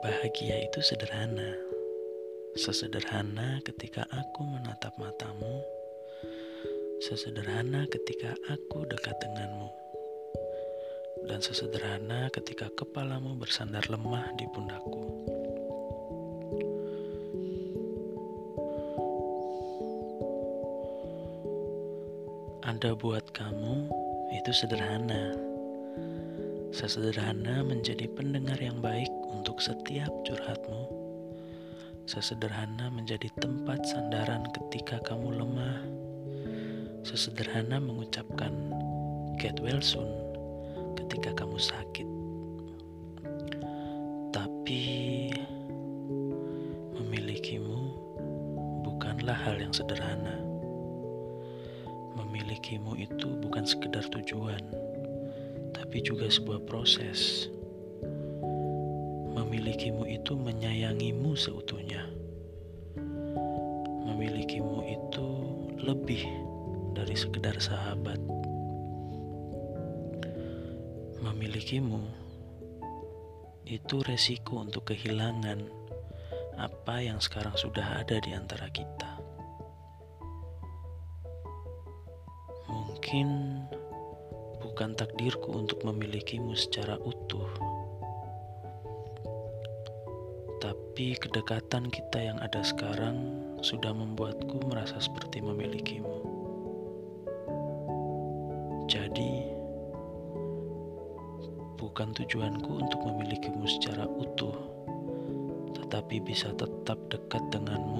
Bahagia itu sederhana, sesederhana ketika aku menatap matamu, sesederhana ketika aku dekat denganmu, dan sesederhana ketika kepalamu bersandar lemah di pundakku. Ada buat kamu itu sederhana. Sesederhana menjadi pendengar yang baik setiap curhatmu. Sesederhana menjadi tempat sandaran ketika kamu lemah. Sesederhana mengucapkan get well soon ketika kamu sakit. Tapi memilikimu bukanlah hal yang sederhana. Memilikimu itu bukan sekedar tujuan tapi juga sebuah proses. Memilikimu itu menyayangimu seutuhnya. Memilikimu itu lebih dari sekedar sahabat. Memilikimu itu resiko untuk kehilangan apa yang sekarang sudah ada di antara kita. Mungkin bukan takdirku untuk memilikimu secara utuh. Tapi kedekatan kita yang ada sekarang sudah membuatku merasa seperti memilikimu. Jadi, bukan tujuanku untuk memilikimu secara utuh, tetapi bisa tetap dekat denganmu.